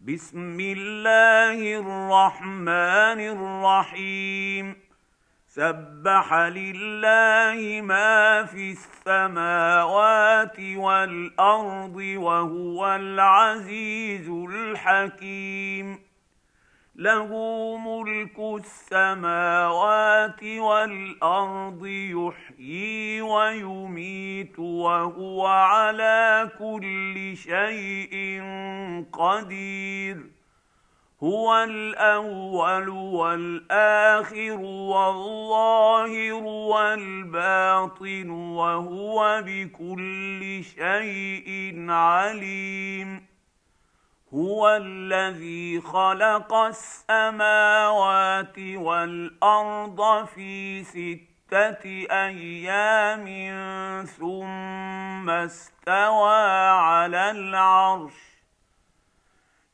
بسم الله الرحمن الرحيم. سبح لله ما في السماوات والأرض وهو العزيز الحكيم. له ملك السماوات والأرض يحيي ويميت وهو على كل شيء قدير. هو الأول والآخر والظاهر والباطن وهو بكل شيء عليم. هو الذي خلق السماوات والارض في سته أيام ثم استوى على العرش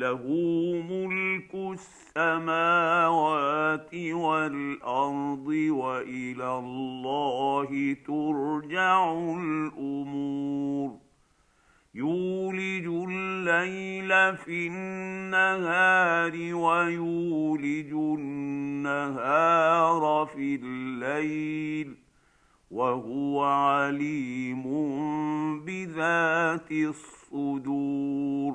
له ملك السماوات والأرض وإلى الله ترجع الأمور. يولج الليل في النهار ويولج النهار في الليل وهو عليم بذات الصدور.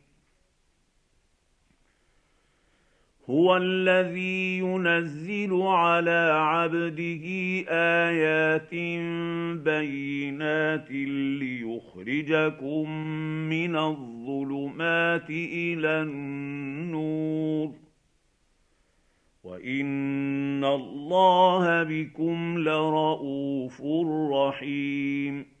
هو الذي ينزل على عبده آيات بينات ليخرجكم من الظلمات إلى النور. وإن الله بكم لرءوف رحيم.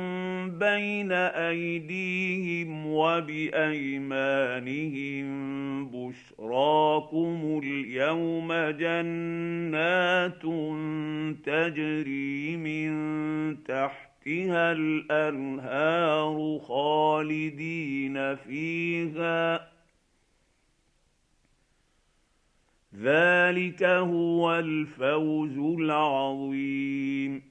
بين أيديهم وبأيمانهم بشراكم اليوم جنات تجري من تحتها الأنهار خالدين فيها. ذلك هو الفوز العظيم.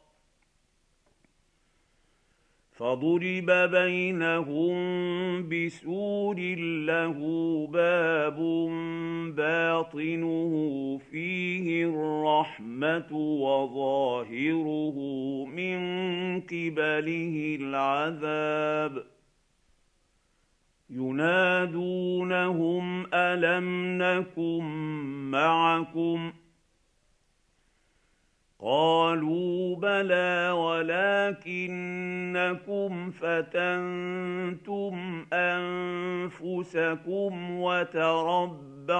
فضرب بينهم بسور له باب باطنه فيه الرحمه وظاهره من قبله العذاب ينادونهم الم نكن معكم قالوا بلى ولكنكم فتنتم أنفسكم وتربصتم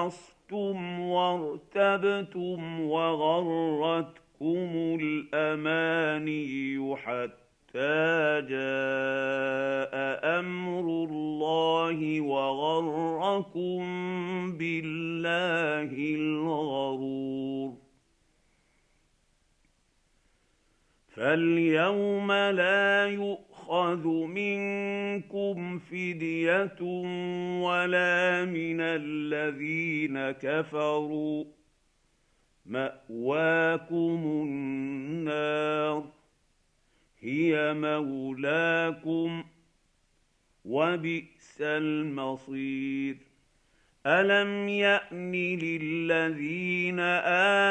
وارتبتم وغرتكم الأماني حتى جاء أمر الله وغركم بالله الغرور. فاليوم لا يؤخذ منكم فدية ولا من الذين كفروا. مأواكم النار هي مولاكم وبئس المصير. الم يان للذين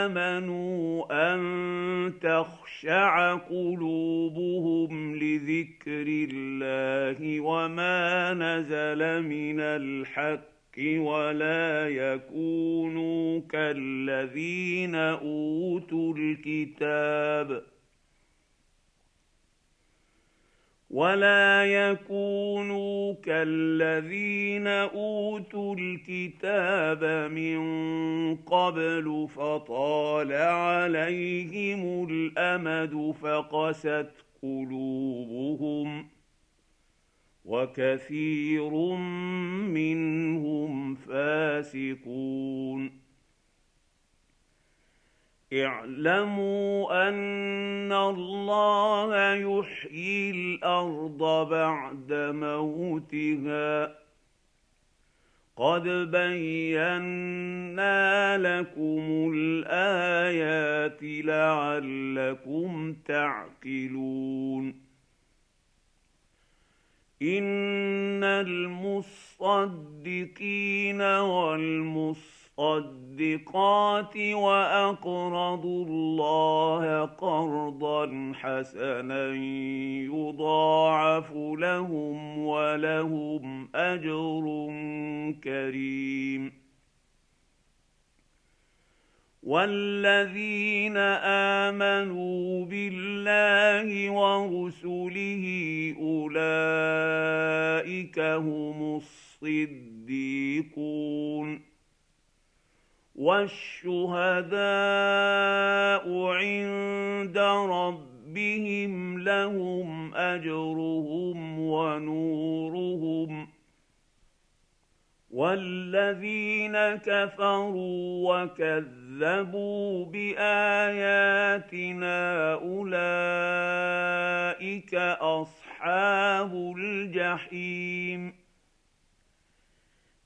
امنوا ان تخشع قلوبهم لذكر الله وما نزل من الحق ولا يكونوا كالذين اوتوا الكتاب ولا يكونوا كالذين اوتوا الكتاب من قبل فطال عليهم الامد فقست قلوبهم وكثير منهم فاسقون اعلموا أن الله يحيي الأرض بعد موتها. قد بينا لكم الآيات لعلكم تعقلون. إن المصدقين والمصدقين الصدقات وأقرضوا الله قرضا حسنا يضاعف لهم ولهم أجر كريم. والذين آمنوا بالله ورسله أولئك هم الصديقون. والشهداء عند ربهم لهم أجرهم ونورهم والذين كفروا وكذبوا بآياتنا أولئك أصحاب الجحيم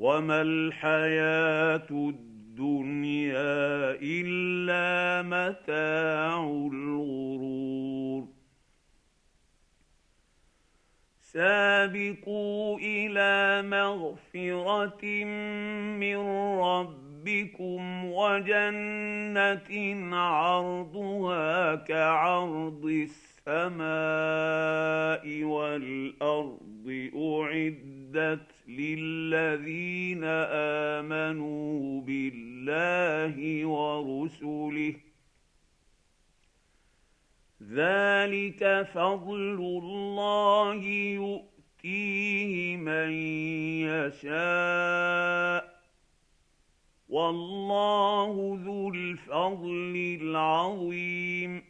وما الحياة الدنيا الا متاع الغرور سابقوا إلى مغفره من ربكم وجنه عرضها كعرض السماء والارض اعدت للذين امنوا بالله ورسله ذلك فضل الله يؤتيه من يشاء والله ذو الفضل العظيم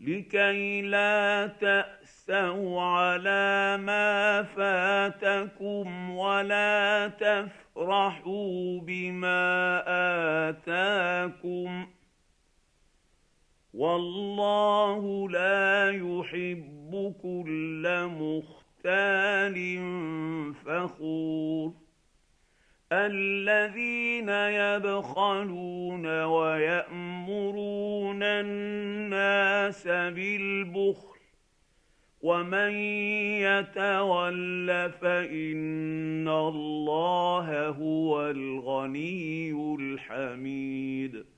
لكي لا تأسوا على ما فاتكم ولا تفرحوا بما آتاكم. والله لا يحب كل مختال فخور. الذين يبخلون ويأمرون الناس بالبخل ومن يتول فإن الله هو الغني الحميد.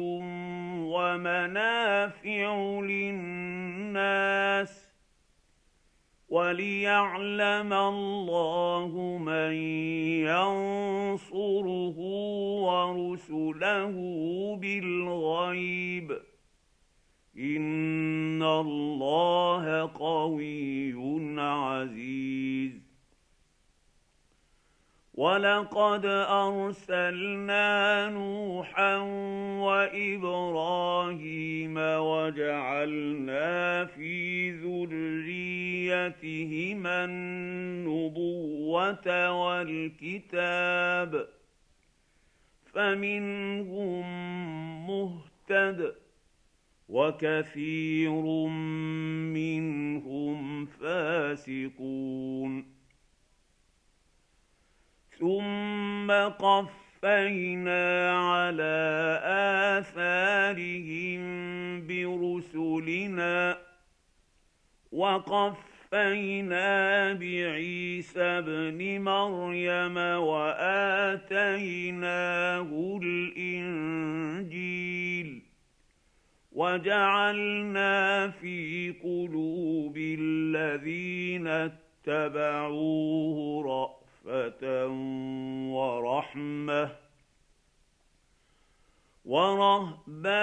ومنافع للناس وليعلم الله من ينصره ورسله بالغيب. إن الله قوي عزيز. ولقد ارسلنا نوحا وابراهيم وجعلنا في ذريتهما النبوه والكتاب فمنهم مهتد وكثير منهم فاسقون ثم قفينا على اثارهم برسلنا وقفينا بعيسى ابن مريم واتيناه الانجيل وجعلنا في قلوب الذين اتبعوه رأ رأفة ورحمة ورهبانية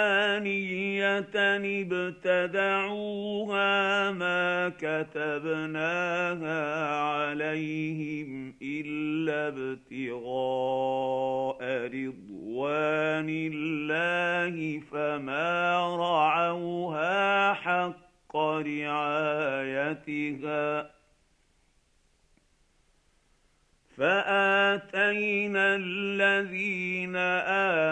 ابتدعوها ما كتبناها عليهم إلا ابتغاء رضوان الله فما رعوها حق رعايتها فاتينا الذين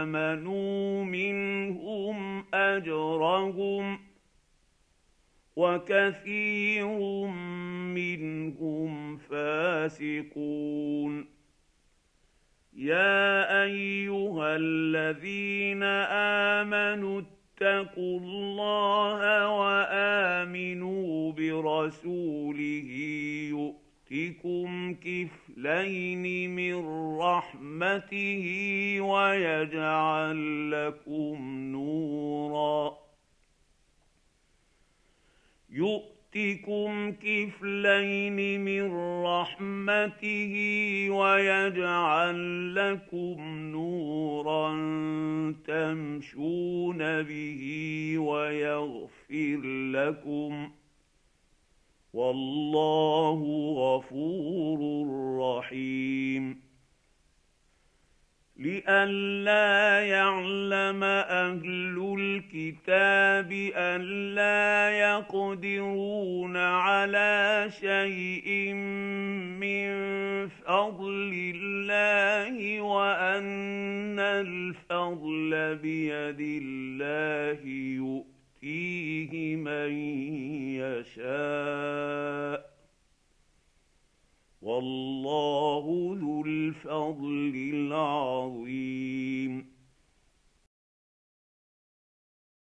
امنوا منهم اجرهم وكثير منهم فاسقون يا ايها الذين امنوا اتقوا الله وامنوا برسوله يؤمنون يؤتكم كفلين من رحمته ويجعل لكم نورا يؤتكم كفلين من رحمته ويجعل لكم نورا تمشون به ويغفر لكم ۖ والله غفور رحيم. لئلا يعلم أهل الكتاب الا يقدرون على شيء من فضل الله وأن الفضل بيد الله يؤمن. يؤتيه من يشاء. والله ذو الفضل العظيم.